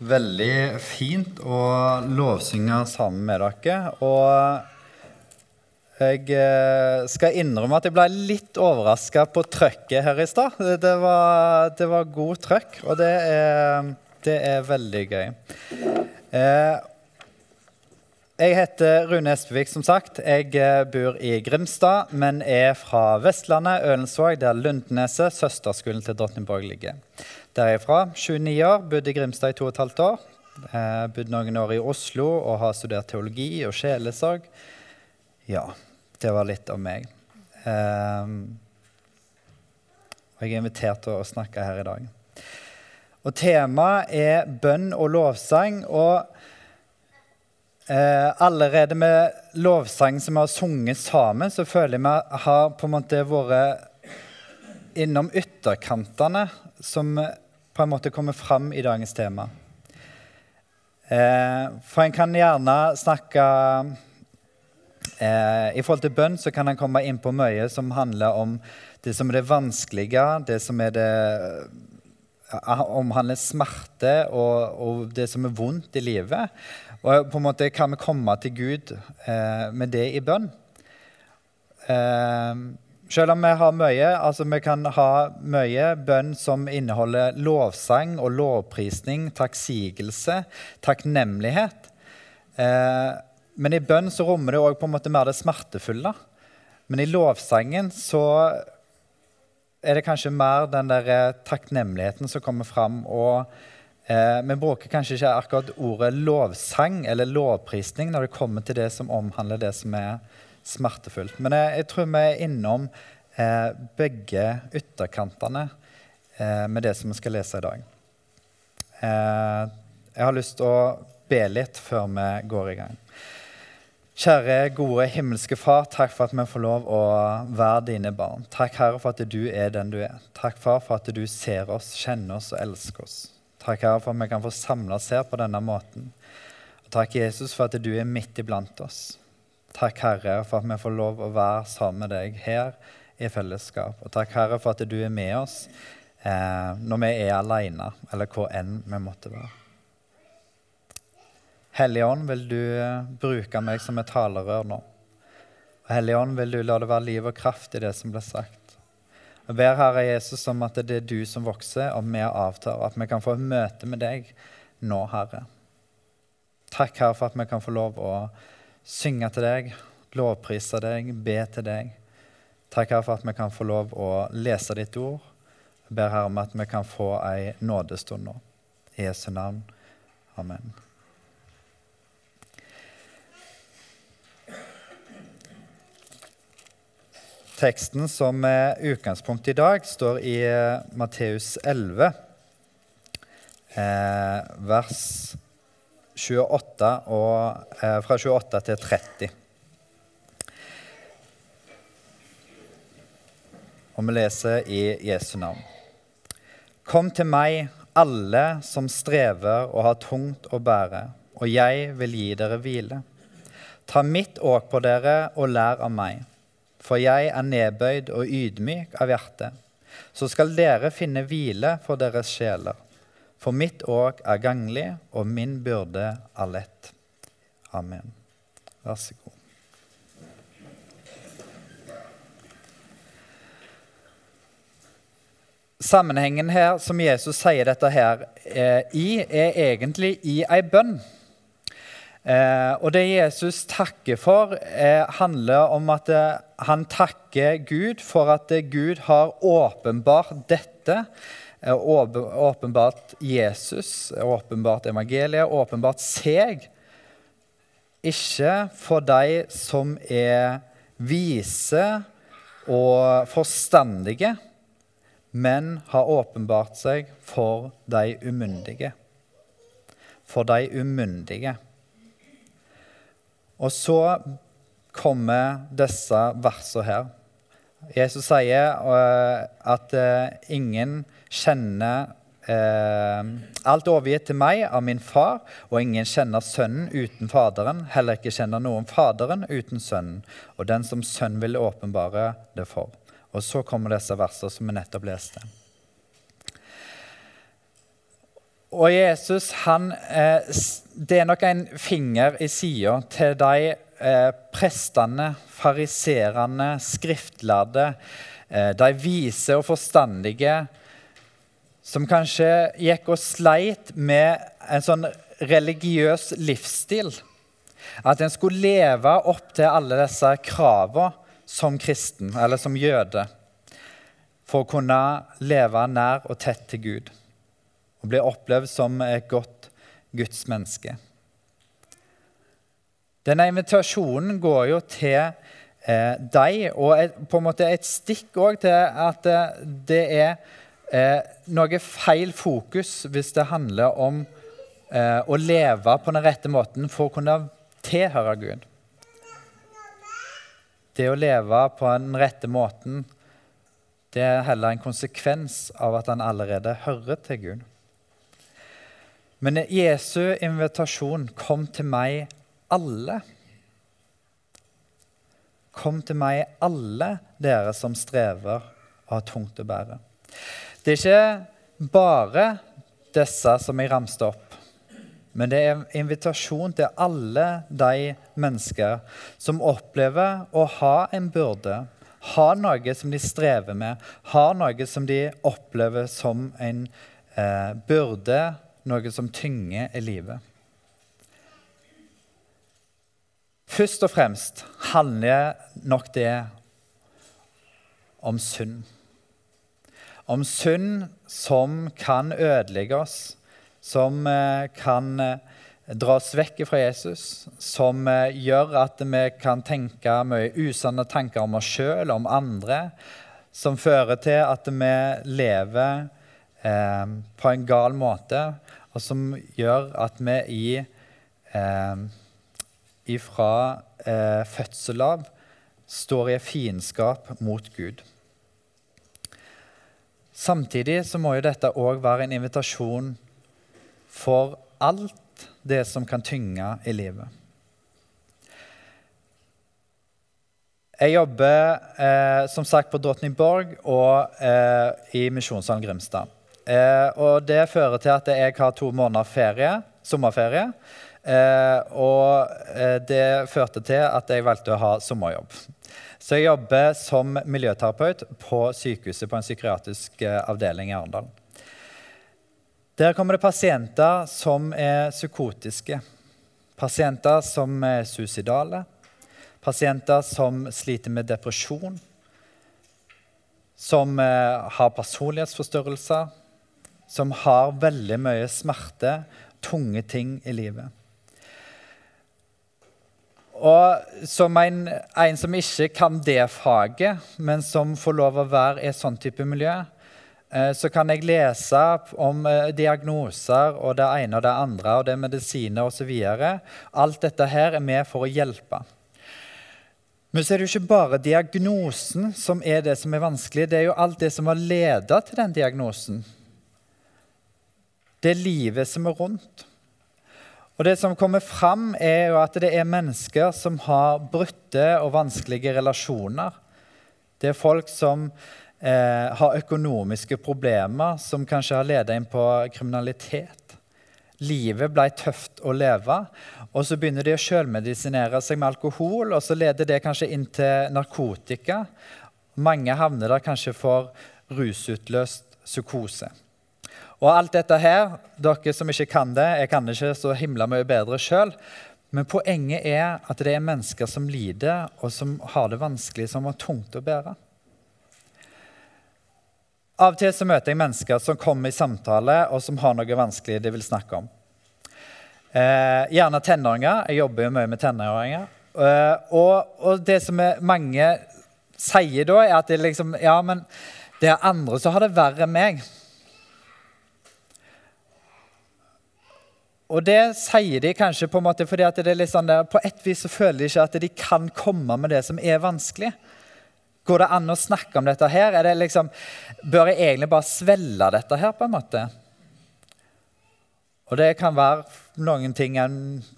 Veldig fint å lovsynge sammen med dere. Og jeg eh, skal innrømme at jeg ble litt overraska på trøkket her i stad. Det, var, det var god trøkk, og det er, det er veldig gøy. Eh, jeg heter Rune Espevik, som sagt. Jeg eh, bor i Grimstad, men er fra Vestlandet, Ølensvåg, der Lundneset, søsterskolen til Drottningborg, ligger derifra. 29 år, bodde i Grimstad i to og et halvt år. Eh, bodde noen år i Oslo og har studert teologi og sjelesorg. Ja, det var litt om meg. Eh, og jeg er invitert til å snakke her i dag. Og Temaet er bønn og lovsang. og eh, Allerede med lovsang som vi har sunget sammen, så føler jeg vi har på en måte vært innom ytterkantene som på en måte kommer fram i dagens tema. Eh, for en kan gjerne snakke eh, I forhold til bønn så kan en komme inn på mye som handler om det som er det vanskelige, det som er det eh, omhandler smerte og, og, det som er vondt i livet. Og på en måte kan vi komme til Gud eh, med det i bønn. Eh, selv om vi har mye, altså vi kan ha mye bønn som inneholder lovsang og lovprisning, takksigelse, takknemlighet. Eh, men i bønn så rommer det òg mer det smertefulle. Men i lovsangen så er det kanskje mer den der eh, takknemligheten som kommer fram. Og eh, vi bruker kanskje ikke akkurat ordet lovsang eller lovprisning når det kommer til det som omhandler det som er smertefullt. Men jeg, jeg tror vi er innom eh, begge ytterkantene eh, med det som vi skal lese i dag. Eh, jeg har lyst til å be litt før vi går i gang. Kjære, gode himmelske Far, takk for at vi får lov å være dine barn. Takk, Herre, for at du er den du er. Takk, Far, for at du ser oss, kjenner oss og elsker oss. Takk, Herre, for at vi kan få samles her på denne måten. Og takk, Jesus, for at du er midt iblant oss. Takk, Herre, for at vi får lov å være sammen med deg her i fellesskap. Og takk, Herre, for at du er med oss eh, når vi er alene, eller hvor enn vi måtte være. Hellige Ånd, vil du eh, bruke meg som et talerør nå? Og Hellige Ånd, vil du la det være liv og kraft i det som blir sagt? Jeg ber Herre Jesus om at det er du som vokser, og vi avtar, og at vi kan få et møte med deg nå, Herre. Takk, Herre, for at vi kan få lov å synge til deg, lovprise deg, be til deg. Takk, Herre, for at vi kan få lov å lese ditt ord. Jeg ber Herre om at vi kan få ei nådestund nå. I Jesu navn. Amen. Teksten som er utgangspunkt i dag, står i Matteus 11, eh, vers 28 og, eh, fra 28 til 30. Og vi leser i Jesu navn. Kom til meg, alle som strever og har tungt å bære, og jeg vil gi dere hvile. Ta mitt åk på dere og lær av meg, for jeg er nedbøyd og ydmyk av hjerte. Så skal dere finne hvile for deres sjeler. For mitt åk er ganglig, og min byrde er lett. Amen. Vær så god. Sammenhengen her som Jesus sier dette her eh, i, er egentlig i ei bønn. Eh, og det Jesus takker for, eh, handler om at eh, han takker Gud for at eh, Gud har åpenbart dette. Eh, åpenbart Jesus, åpenbart evangeliet, åpenbart seg. Ikke for de som er vise og forstandige men har åpenbart seg for de umyndige. For de umyndige. Og så kommer disse versene her. Jesus sier uh, at uh, ingen kjenner eh, Alt overgitt til meg av min far, og ingen kjenner Sønnen uten Faderen. Heller ikke kjenner noen Faderen uten Sønnen, og den som Sønnen vil åpenbare det for. Og så kommer disse versene som vi nettopp leste. Og Jesus han, eh, Det er nok en finger i sida til de eh, prestene, fariserene, skriftlærde, eh, de vise og forstandige, som kanskje gikk og sleit med en sånn religiøs livsstil. At en skulle leve opp til alle disse kravene som kristen eller som jøde for å kunne leve nær og tett til Gud og bli opplevd som et godt Guds menneske. Denne invitasjonen går jo til eh, deg, og et, på en måte et stikk òg til at eh, det er eh, noe feil fokus hvis det handler om eh, å leve på den rette måten for å kunne tilhøre Gud. Det å leve på den rette måten det er heller en konsekvens av at han allerede hører til Gud. Men Jesu invitasjon kom til meg alle. Kom til meg, alle dere som strever og har tungt å bære. Det er ikke bare disse som jeg ramste opp, men det er en invitasjon til alle de mennesker som opplever å ha en byrde, ha noe som de strever med, ha noe som de opplever som en eh, byrde, noe som tynger i livet. Først og fremst handler nok det om synd. Om synd som kan ødelegge oss, som eh, kan eh, dra oss vekk fra Jesus, som eh, gjør at vi kan tenke mye usanne tanker om oss sjøl, om andre, som fører til at vi lever eh, på en gal måte, og som gjør at vi i eh, ifra eh, fødsel av står i fiendskap mot Gud. Samtidig så må jo dette òg være en invitasjon for alt det som kan tynge i livet. Jeg jobber eh, som sagt på Drottningborg og eh, i Misjonssalen Grimstad. Eh, og det fører til at jeg har to måneder ferie, sommerferie. Eh, og eh, det førte til at jeg valgte å ha sommerjobb. Så jeg jobber som miljøterapeut på sykehuset på en psykiatrisk eh, avdeling i Arendal. Der kommer det pasienter som er psykotiske. Pasienter som er suicidale. Pasienter som sliter med depresjon. Som har personlighetsforstyrrelser. Som har veldig mye smerte, tunge ting i livet. Og som en, en, som ikke kan det faget, men som får lov å være i et sånn type miljø, eh, så kan jeg lese om eh, diagnoser og det ene og det andre, og det er medisiner osv. Alt dette her er med for å hjelpe. Men så er det jo ikke bare diagnosen som er det som er vanskelig. Det er jo alt det som har ledet til den diagnosen. Det er livet som er rundt. Og Det som kommer fram, er jo at det er mennesker som har brutte og vanskelige relasjoner. Det er folk som eh, har økonomiske problemer, som kanskje har ledet inn på kriminalitet. Livet ble tøft å leve, og så begynner de å sjølmedisinere seg med alkohol, og så leder det kanskje inn til narkotika. Mange havner der kanskje for rusutløst psykose. Og alt dette her, dere som ikke kan det, jeg kan det ikke så himla mye bedre sjøl, men poenget er at det er mennesker som lider, og som har det vanskelig, som har tungt å bære. Av og til så møter jeg mennesker som kommer i samtale, og som har noe vanskelig de vil snakke om. Eh, gjerne tenåringer. Jeg jobber jo mye med tenåringer. Eh, og, og, det som mange sier da, er at det liksom Ja, men det er andre som har det verre enn meg. Og det sier de kanskje på en måte fordi at det er litt sånn der, på et vis så føler de ikke at de kan komme med det som er vanskelig. Går det an å snakke om dette her? Er det liksom, bør jeg egentlig bare svelge dette her? på en måte? Og det kan være noen ting en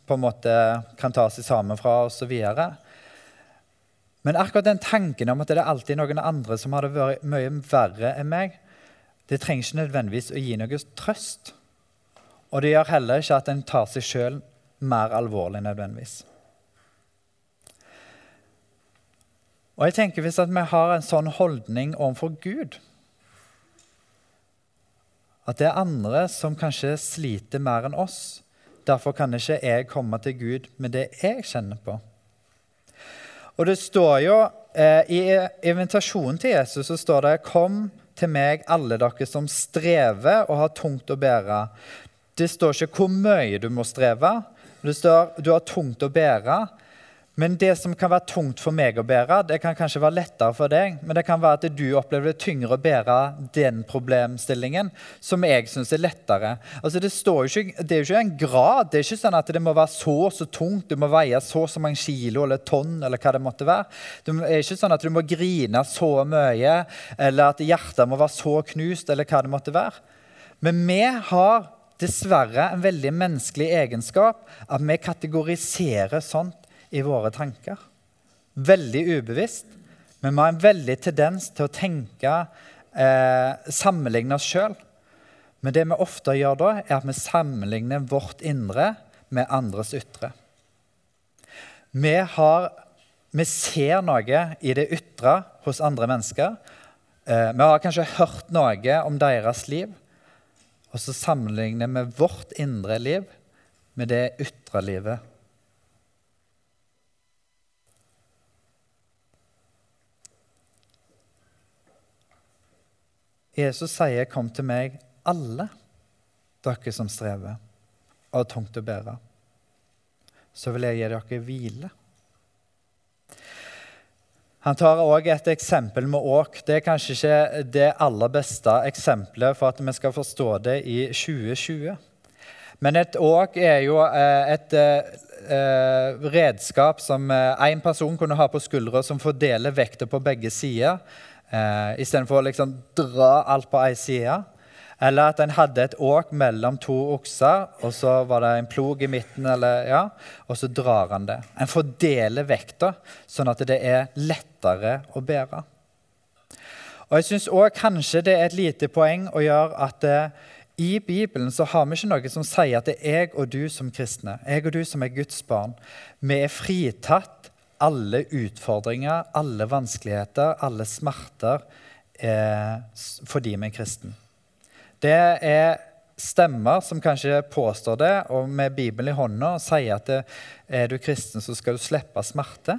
på en måte kan ta seg sammen fra osv. Men akkurat den tanken om at det er alltid noen andre som hadde vært mye verre enn meg, det trenger ikke nødvendigvis å gi noe trøst. Og det gjør heller ikke at en tar seg sjøl mer alvorlig nødvendigvis. Og jeg tenker Hvis vi har en sånn holdning overfor Gud At det er andre som kanskje sliter mer enn oss, derfor kan ikke jeg komme til Gud med det jeg kjenner på. Og det står jo eh, I invitasjonen til Jesus så står det 'Kom til meg, alle dere som strever og har tungt å bære'. Det står ikke hvor mye du må streve. Det står 'du har tungt å bære'. Men det som kan være tungt for meg å bære, det kan kanskje være lettere for deg. Men det kan være at du opplever det tyngre å bære den problemstillingen, som jeg syns er lettere. Altså det, ikke, det, er jo ikke en grad. Det er ikke sånn at det må være så så tungt, du må veie så så mange kilo eller tonn, eller hva det måtte være. Det er ikke sånn at du må grine så mye, eller at hjertet må være så knust, eller hva det måtte være. Men vi har dessverre en veldig menneskelig egenskap at vi kategoriserer sånt i våre tanker. Veldig ubevisst, men vi har en veldig tendens til å tenke eh, sammenligne oss sjøl. Men det vi ofte gjør da, er at vi sammenligner vårt indre med andres ytre. Vi, har, vi ser noe i det ytre hos andre mennesker. Eh, vi har kanskje hørt noe om deres liv, og så sammenligner vi vårt indre liv med det ytre livet Jesus sier, 'Kom til meg, alle dere som strever og har tungt å bære.' Så vil jeg gi dere hvile. Han tar òg et eksempel med åk. Det er kanskje ikke det aller beste eksempelet for at vi skal forstå det i 2020. Men et åk er jo eh, et eh, redskap som én eh, person kunne ha på skuldra, som fordeler vekta på begge sider eh, istedenfor å liksom dra alt på ei side. Eller at en hadde et åk mellom to okser, og så var det en plog i midten, eller, ja, og så drar han det. En fordeler vekta, sånn at det er lettere å bære. Og jeg synes også kanskje det er et lite poeng å gjøre at eh, i Bibelen så har vi ikke noe som sier at det er jeg og du som kristne, jeg og du som er Guds barn, vi er fritatt alle utfordringer, alle vanskeligheter, alle smerter eh, fordi vi er kristen. Det er stemmer som kanskje påstår det, og med Bibelen i hånda sier at er du kristen, så skal du slippe smerte.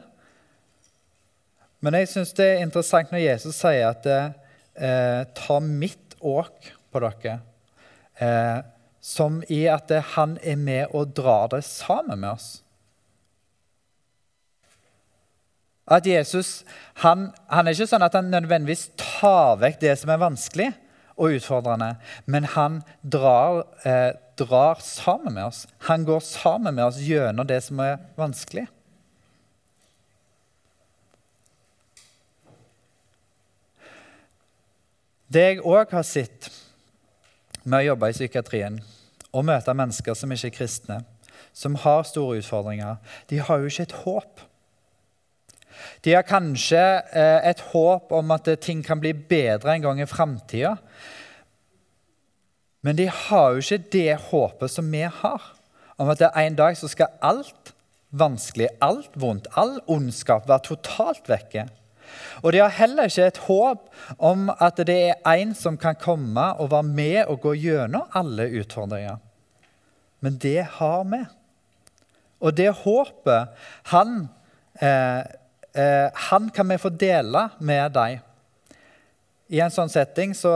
Men jeg syns det er interessant når Jesus sier at eh, ta mitt åk på dere. Eh, som i at han er med og drar det sammen med oss. At Jesus han, han, er ikke sånn at han nødvendigvis tar vekk det som er vanskelig og utfordrende, men han drar, eh, drar sammen med oss. Han går sammen med oss gjennom det som er vanskelig. Det jeg òg har sett med å jobbe i psykiatrien og møte mennesker som ikke er kristne, som har store utfordringer, de har jo ikke et håp. De har kanskje eh, et håp om at ting kan bli bedre en gang i framtida. Men de har jo ikke det håpet som vi har, om at en dag så skal alt vanskelig, alt vondt, all ondskap være totalt vekke. Og de har heller ikke et håp om at det er en som kan komme og være med og gå gjennom alle utfordringer. Men det har vi. Og det håpet han eh, eh, han kan vi få dele med deg. I en sånn setting så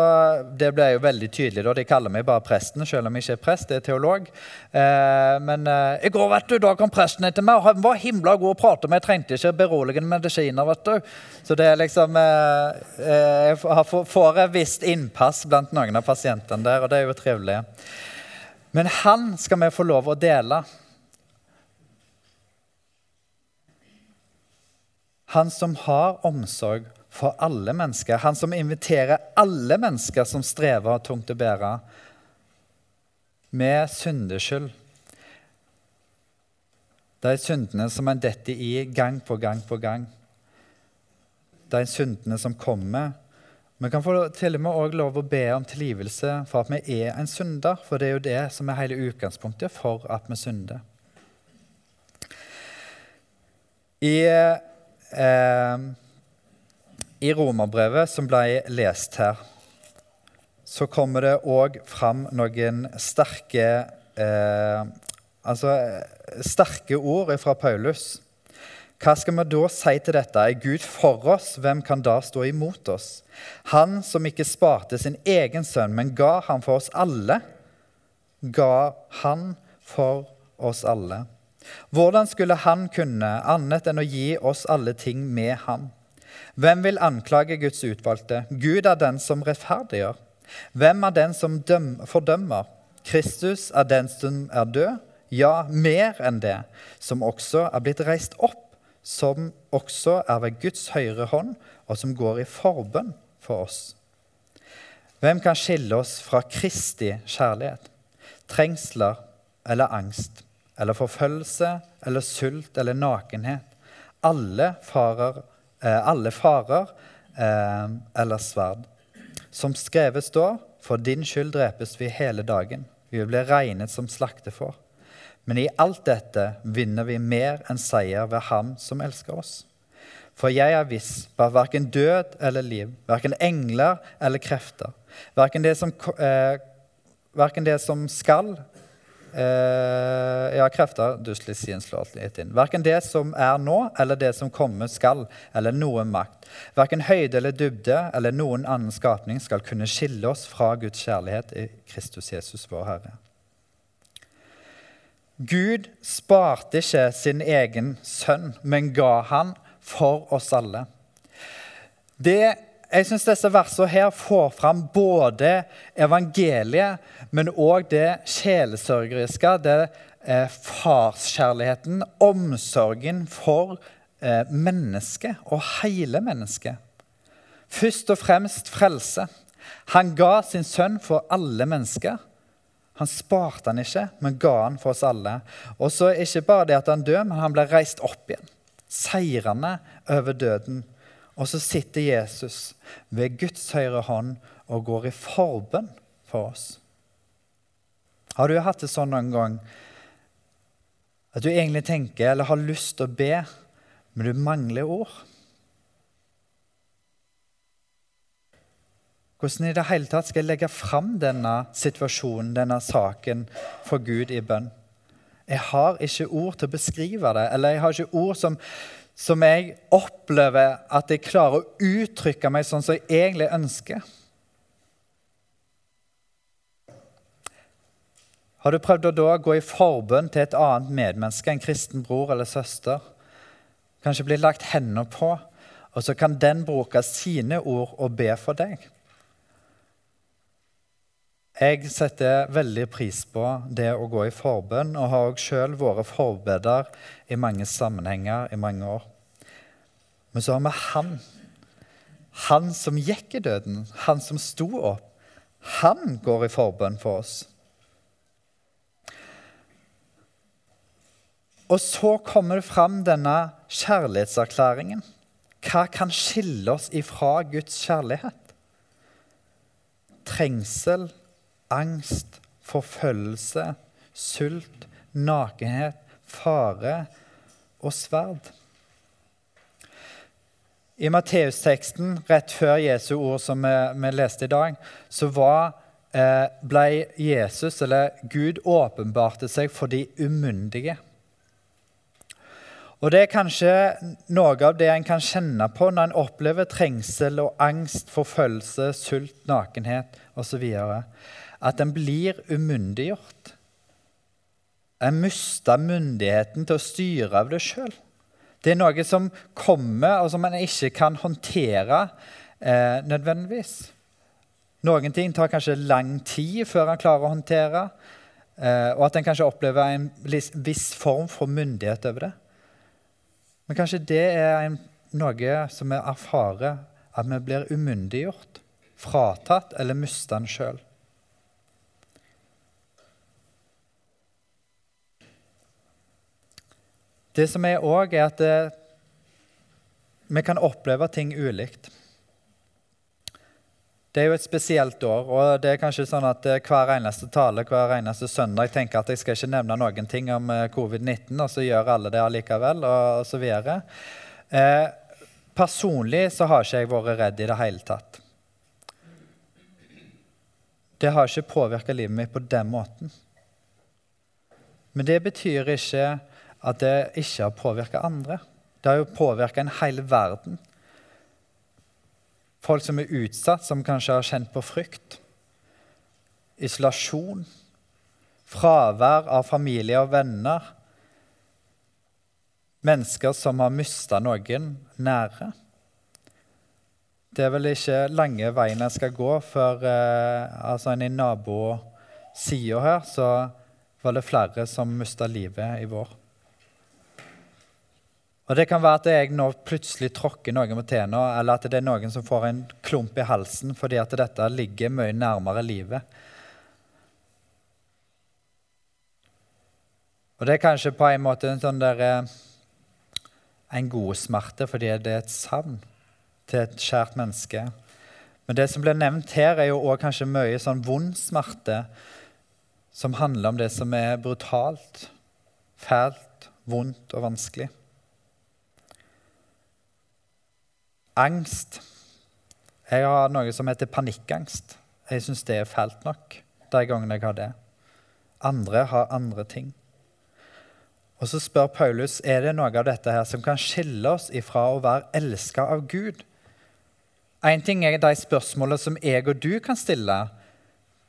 Det ble jo veldig tydelig. da, De kaller meg bare presten, selv om jeg ikke er prest. det er teolog. Eh, men eh, i går vet du, da kom presten etter meg, og han var himla god å prate med. Jeg trengte ikke beroligende medisiner. vet du. Så det er liksom eh, eh Jeg får et visst innpass blant noen av pasientene der, og det er jo trivelig. Men han skal vi få lov å dele. Han som har omsorg for alle mennesker. Han som inviterer alle mennesker som strever og tungt å bære, med syndeskyld. De syndene som en detter i gang på gang på gang. De syndene som kommer, Vi kan få til og med også lov å be om tilgivelse for at vi er en synder, for det er jo det som er hele utgangspunktet for at vi synder. I, eh, i romerbrevet som ble lest her, så kommer det òg fram noen sterke eh, altså, sterke ord fra Paulus. Hva skal vi da si til dette? Er Gud for oss, hvem kan da stå imot oss? Han som ikke sparte sin egen sønn, men ga han for oss alle, ga han for oss alle. Hvordan skulle han kunne annet enn å gi oss alle ting med ham? Hvem vil anklage Guds utvalgte? Gud er den som rettferdiggjør. Hvem er den som fordømmer? Kristus er den som er død, ja, mer enn det, som også er blitt reist opp, som også er ved Guds høyre hånd, og som går i forbønn for oss. Hvem kan skille oss fra Kristi kjærlighet? Trengsler eller angst eller forfølgelse eller sult eller nakenhet? Alle farer, eh, alle farer eh, eller sverd. Som skrevet står, for din skyld drepes vi hele dagen. Vi blir regnet som slaktefår. Men i alt dette vinner vi mer enn seier ved Ham som elsker oss. For jeg er viss på at verken død eller liv, verken engler eller krefter, verken det som, eh, verken det som skal eh, Ja, krefter Duslisien slår litt inn. Verken det som er nå, eller det som kommer skal, eller noen makt. Verken høyde eller dybde eller noen annen skapning skal kunne skille oss fra Guds kjærlighet i Kristus Jesus, vår Herre. Gud sparte ikke sin egen sønn, men ga han for oss alle. Det, jeg syns disse versene her får fram både evangeliet, men òg det sjelesørgeriske, det eh, farskjærligheten, omsorgen for eh, mennesket og hele mennesket. Først og fremst frelse. Han ga sin sønn for alle mennesker. Han sparte han ikke, men ga han for oss alle. Og så ikke bare det at han døde, men han ble reist opp igjen. Seirende over døden. Og så sitter Jesus ved Guds høyre hånd og går i forbønn for oss. Har du hatt det sånn noen gang at du egentlig tenker eller har lyst til å be, men du mangler ord? Hvordan i det hele tatt skal jeg legge fram denne situasjonen, denne saken, for Gud i bønn? Jeg har ikke ord til å beskrive det, eller jeg har ikke ord som, som jeg opplever at jeg klarer å uttrykke meg sånn som jeg egentlig ønsker. Har du prøvd å da gå i forbønn til et annet medmenneske, en kristen bror eller søster? Kanskje bli lagt hender på, og så kan den bruke sine ord og be for deg? Jeg setter veldig pris på det å gå i forbønn, og har også sjøl vært forbeder i mange sammenhenger i mange år. Men så har vi han. Han som gikk i døden, han som sto opp. Han går i forbønn for oss. Og så kommer det fram denne kjærlighetserklæringen. Hva kan skille oss ifra Guds kjærlighet? Trengsel, angst, forfølgelse, sult, nakenhet, fare og sverd. I Matteusteksten rett før Jesu ord som vi, vi leste i dag, så var, eh, ble Jesus, eller Gud, åpenbarte seg for de umyndige. Og Det er kanskje noe av det en kan kjenne på når en opplever trengsel og angst, forfølgelse, sult, nakenhet osv at en blir umyndiggjort. En mister myndigheten til å styre av det sjøl. Det er noe som kommer, og som en ikke kan håndtere eh, nødvendigvis. Noen ting tar kanskje lang tid før en klarer å håndtere, eh, og at en kanskje opplever en viss form for myndighet over det. Men kanskje det er en, noe som vi erfarer, at vi blir umyndiggjort, fratatt eller mister den sjøl. Det som er òg, er at det, eh, vi kan oppleve ting ulikt. Det er jo et spesielt år, og det er kanskje sånn at eh, hver eneste tale hver eneste søndag tenker at jeg skal ikke nevne noen ting om eh, covid-19, og så gjør alle det allikevel, og, og så videre. Eh, personlig så har ikke jeg vært redd i det hele tatt. Det har ikke påvirka livet mitt på den måten. Men det betyr ikke at det ikke har påvirka andre. Det har jo påvirka en hel verden. Folk som er utsatt, som kanskje har kjent på frykt. Isolasjon. Fravær av familie og venner. Mennesker som har mista noen nære. Det er vel ikke lange veien jeg skal gå før eh, altså en i nabosida her, så var det flere som mista livet i vår. Og Det kan være at jeg nå plutselig tråkker noen mot tærne, eller at det er noen som får en klump i halsen fordi at dette ligger mye nærmere livet. Og det er kanskje på en måte en sånn der, eh, en god smerte fordi det er et savn til et kjært menneske. Men det som blir nevnt her, er jo også kanskje mye sånn vond smerte som handler om det som er brutalt, fælt, vondt og vanskelig. Angst. Jeg har noe som heter panikkangst. Jeg syns det er fælt nok de gangene jeg har det. Andre har andre ting. Og så spør Paulus er det noe av dette her som kan skille oss ifra å være elska av Gud. Én ting er de spørsmålene som jeg og du kan stille.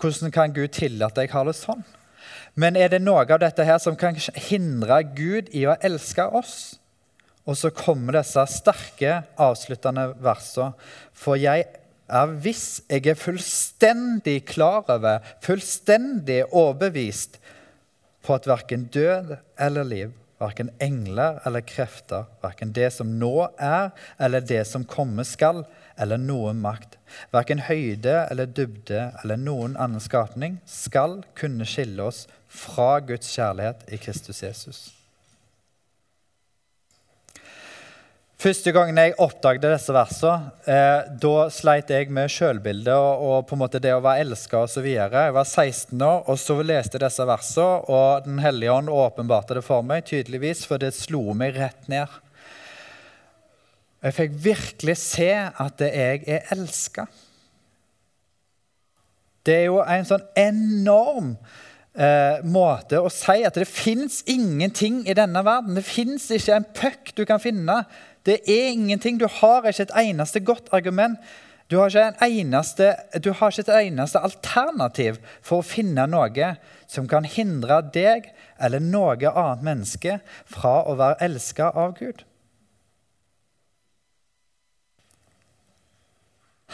Hvordan kan Gud tillate at jeg har det sånn? Men er det noe av dette her som kan hindre Gud i å elske oss? Og så kommer disse sterke, avsluttende versene. For jeg er viss, jeg er fullstendig klar over, fullstendig overbevist på at verken død eller liv, verken engler eller krefter, verken det som nå er, eller det som komme skal, eller noen makt, verken høyde eller dybde eller noen annen skapning, skal kunne skille oss fra Guds kjærlighet i Kristus Jesus. Første gangen jeg oppdaget disse versene, eh, da sleit jeg med sjølbildet og, og, på en måte det å være elska osv. Jeg var 16 år, og så leste jeg disse versene, og Den hellige ånd åpenbarte det for meg, tydeligvis, for det slo meg rett ned. Jeg fikk virkelig se at jeg er elska. Det er jo en sånn enorm eh, måte å si at det fins ingenting i denne verden. Det fins ikke en puck du kan finne det er ingenting. Du har ikke et eneste godt argument. Du har ikke, eneste, du har ikke et eneste alternativ for å finne noe som kan hindre deg eller noe annet menneske fra å være elska av Gud.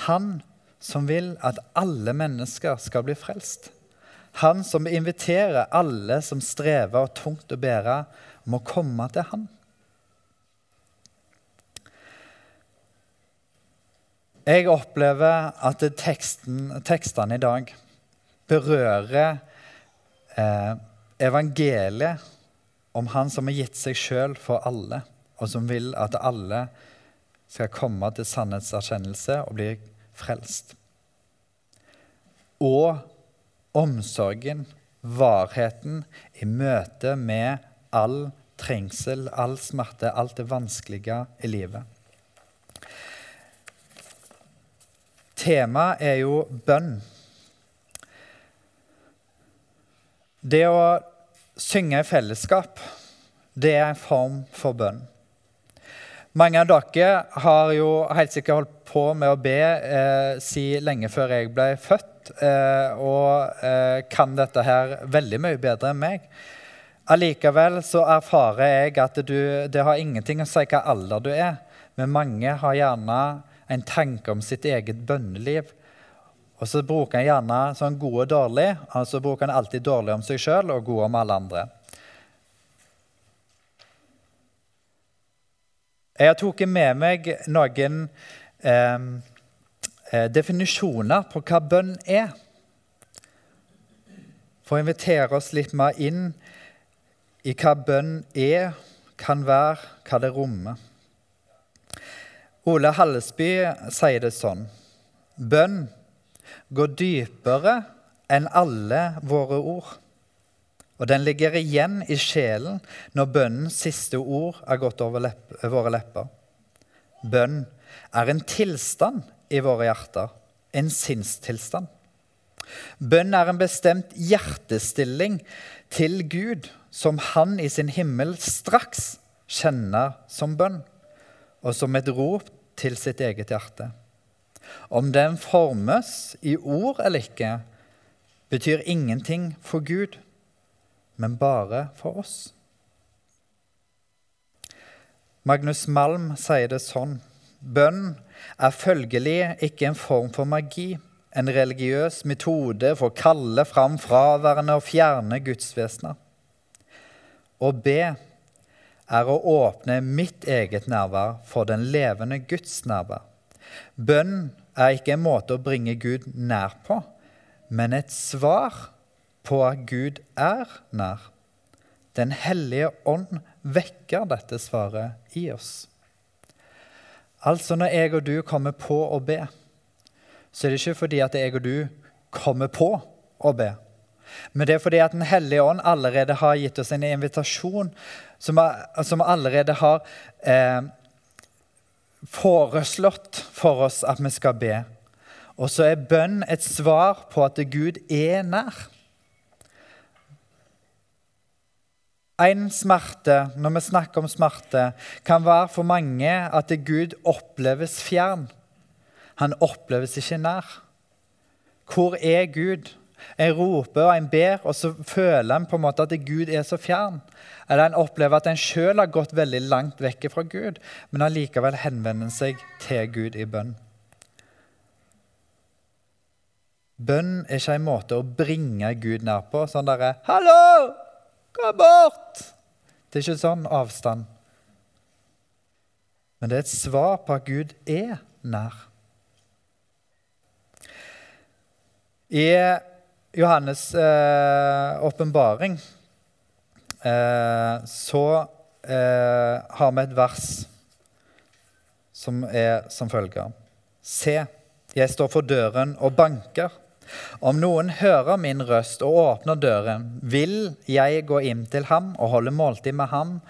Han som vil at alle mennesker skal bli frelst. Han som inviterer alle som strever og tungt å bære, om å komme til han. Jeg opplever at teksten, tekstene i dag berører eh, evangeliet om Han som har gitt seg sjøl for alle, og som vil at alle skal komme til sannhetserkjennelse og bli frelst. Og omsorgen, varheten, i møte med all trengsel, all smerte, alt det vanskelige i livet. Temaet er jo bønn. Det å synge i fellesskap, det er en form for bønn. Mange av dere har jo helt sikkert holdt på med å be eh, si lenge før jeg ble født, eh, og eh, kan dette her veldig mye bedre enn meg. Allikevel så erfarer jeg at du, det har ingenting å si hva alder du er, men mange har gjerne en tanke om sitt eget bønneliv. Og så bruker han gjerne sånn god og dårlig. Altså bruker han alltid dårlig om seg sjøl og god om alle andre. Jeg har tatt med meg noen eh, eh, definisjoner på hva bønn er. For å invitere oss litt mer inn i hva bønn er, kan være, hva det rommer. Ole Hallesby sier det sånn. Bønn går dypere enn alle våre ord. Og den ligger igjen i sjelen når bønnens siste ord er gått over lepp, våre lepper. Bønn er en tilstand i våre hjerter, en sinnstilstand. Bønn er en bestemt hjertestilling til Gud som han i sin himmel straks kjenner som bønn, og som et rop til sitt eget hjerte. Om den formes i ord eller ikke, betyr ingenting for Gud men bare for oss. Magnus Malm sier det sånn. Bønn er følgelig ikke en form for magi, en religiøs metode for å kalle fram fraværende og fjerne gudsvesener. Å be er å åpne mitt eget nærvær for den levende Guds nærvær. Bønn er ikke en måte å bringe Gud nær på, men et svar på at Gud er nær. Den hellige ånd vekker dette svaret i oss. Altså når jeg og du kommer på å be, så er det ikke fordi at jeg og du kommer på å be. Men det er fordi at Den hellige ånd allerede har gitt oss en invitasjon som, som allerede har eh, foreslått for oss at vi skal be. Og så er bønn et svar på at Gud er nær. En smerte, når vi snakker om smerte, kan være for mange at Gud oppleves fjern. Han oppleves ikke nær. Hvor er Gud? En roper og en ber, og så føler en på en måte at Gud er så fjern. Eller en opplever at en sjøl har gått veldig langt vekk fra Gud, men allikevel henvender seg til Gud i bønn. Bønn er ikke en måte å bringe Gud nær på. Sånn derre 'Hallo! Gå bort! Det er ikke sånn avstand. Men det er et svar på at Gud er nær. I Johannes' eh, åpenbaring eh, så eh, har vi et vers som er som følger. Se, jeg står for døren og banker. Om noen hører min røst og åpner døren, vil jeg gå inn til ham og holde måltid med ham,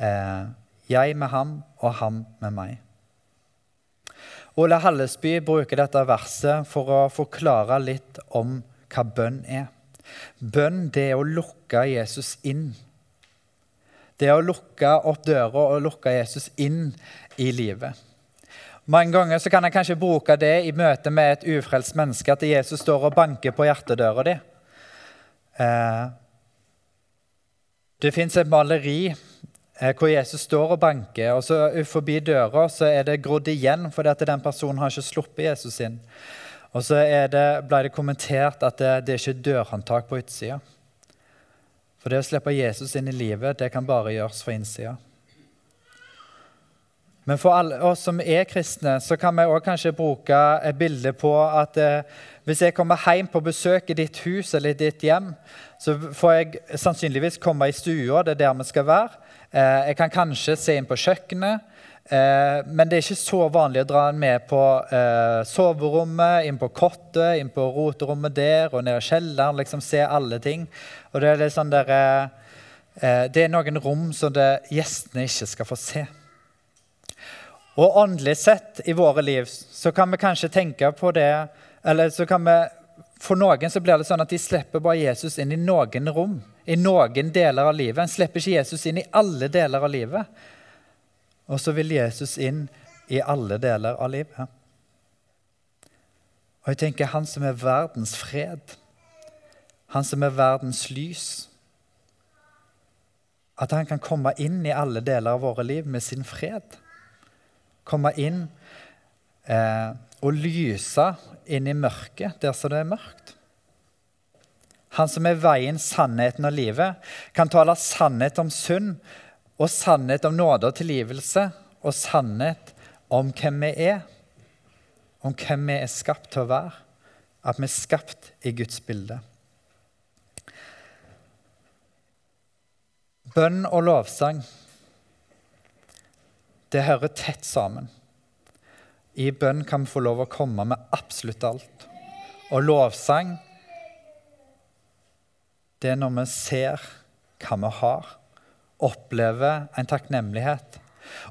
eh, jeg med ham og ham med meg. Ole Hallesby bruker dette verset for å forklare litt om hva bønn er. Bønn det er å lukke Jesus inn. Det er å lukke opp døra og lukke Jesus inn i livet. Mange ganger så kan jeg kanskje bruke det i møte med et ufrelst menneske, at Jesus står og banker på hjertedøra di. Eh, det fins et maleri eh, hvor Jesus står og banker, og så forbi døra så er det grodd igjen fordi at den personen har ikke sluppet Jesus inn. Og så det, ble det kommentert at det, det er ikke dørhåndtak på utsida. For det å slippe Jesus inn i livet, det kan bare gjøres fra innsida. Men for alle oss som er kristne, så kan vi også kanskje bruke et bilde på at eh, hvis jeg kommer hjem på besøk i ditt hus eller i ditt hjem, så får jeg sannsynligvis komme i stua, det er der vi skal være. Eh, jeg kan kanskje se inn på kjøkkenet, men det er ikke så vanlig å dra med på eh, soverommet, inn på kottet, inn på roterommet der og ned i kjelleren. liksom Se alle ting. Og det er, litt sånn der, eh, eh, det er noen rom som det, gjestene ikke skal få se. Og åndelig sett i våre liv så kan vi kanskje tenke på det eller så kan vi, For noen så blir det sånn at de slipper bare Jesus inn i noen rom, i noen deler av livet. En slipper ikke Jesus inn i alle deler av livet. Og så vil Jesus inn i alle deler av livet. Og jeg tenker han som er verdens fred, han som er verdens lys At han kan komme inn i alle deler av våre liv med sin fred komme inn eh, og lyse inn i mørket der som det er mørkt. Han som er veien, sannheten og livet, kan tale sannhet om synd og sannhet om nåde og tilgivelse og sannhet om hvem vi er, om hvem vi er skapt til å være, at vi er skapt i Guds bilde. Bønn og lovsang det hører tett sammen. I bønn kan vi få lov å komme med absolutt alt. og lovsang, det er når vi ser hva vi har, opplever en takknemlighet.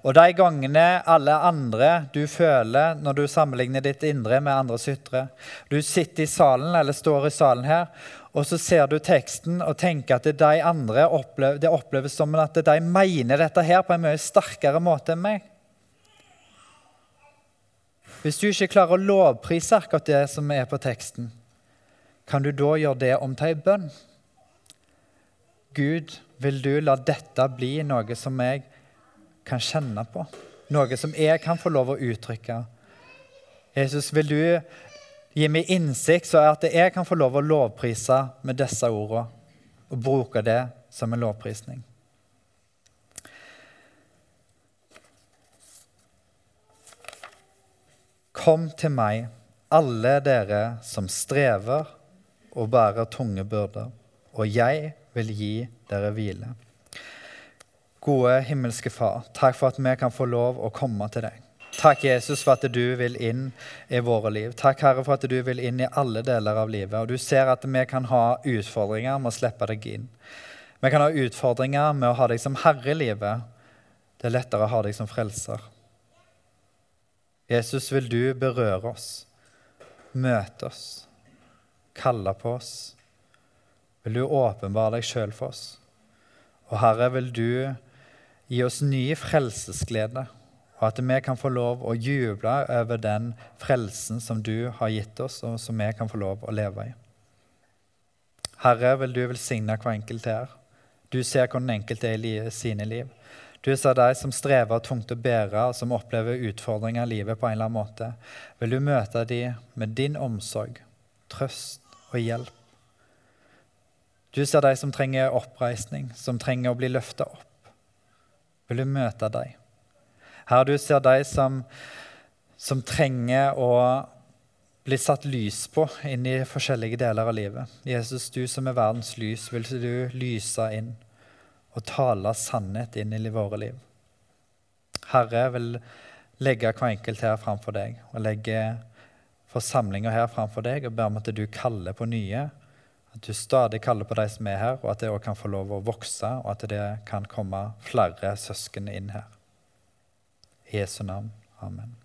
Og de gangene alle andre du føler når du sammenligner ditt indre med andres ytre Du sitter i salen eller står i salen her, og så ser du teksten og tenker at det, de andre opplever, det oppleves som at de mener dette her på en mye sterkere måte enn meg. Hvis du ikke klarer å lovprise akkurat det som er på teksten, kan du da gjøre det om til ei bønn? Gud, vil du la dette bli noe som jeg kan kjenne på? Noe som jeg kan få lov å uttrykke? Jesus, vil du gi meg innsikt, så at jeg kan få lov å lovprise med disse ordene og bruke det som en lovprisning? Kom til meg, alle dere som strever og bærer tunge byrder, og jeg vil gi dere hvile. Gode himmelske Far, takk for at vi kan få lov å komme til deg. Takk, Jesus, for at du vil inn i våre liv. Takk, Herre, for at du vil inn i alle deler av livet. Og du ser at vi kan ha utfordringer med å slippe deg inn. Vi kan ha utfordringer med å ha deg som herre i livet. Det er lettere å ha deg som frelser. Jesus, vil du berøre oss, møte oss, kalle på oss? Vil du åpenbare deg sjøl for oss? Og Herre, vil du gi oss ny frelsesglede, og at vi kan få lov å juble over den frelsen som du har gitt oss, og som vi kan få lov å leve i. Herre, vil du velsigne hver enkelt her. Du ser hvor den enkelte er i sine liv. Du ser de som strever tungt å bære, og som opplever utfordringer i livet på en eller annen måte. Vil du møte dem med din omsorg, trøst og hjelp? Du ser de som trenger oppreisning, som trenger å bli løfta opp. Vil du møte dem? Her du ser de som, som trenger å bli satt lys på inn i forskjellige deler av livet. Jesus, du som er verdens lys, vil du lyse inn og tale sannhet inn i våre liv. Herre vil legge hver enkelt her framfor deg og legge forsamlinga her framfor deg og ber om at du kaller på nye. At du stadig kaller på de som er her, og at det òg kan få lov å vokse, og at det kan komme flere søsken inn her. I Jesu navn. Amen.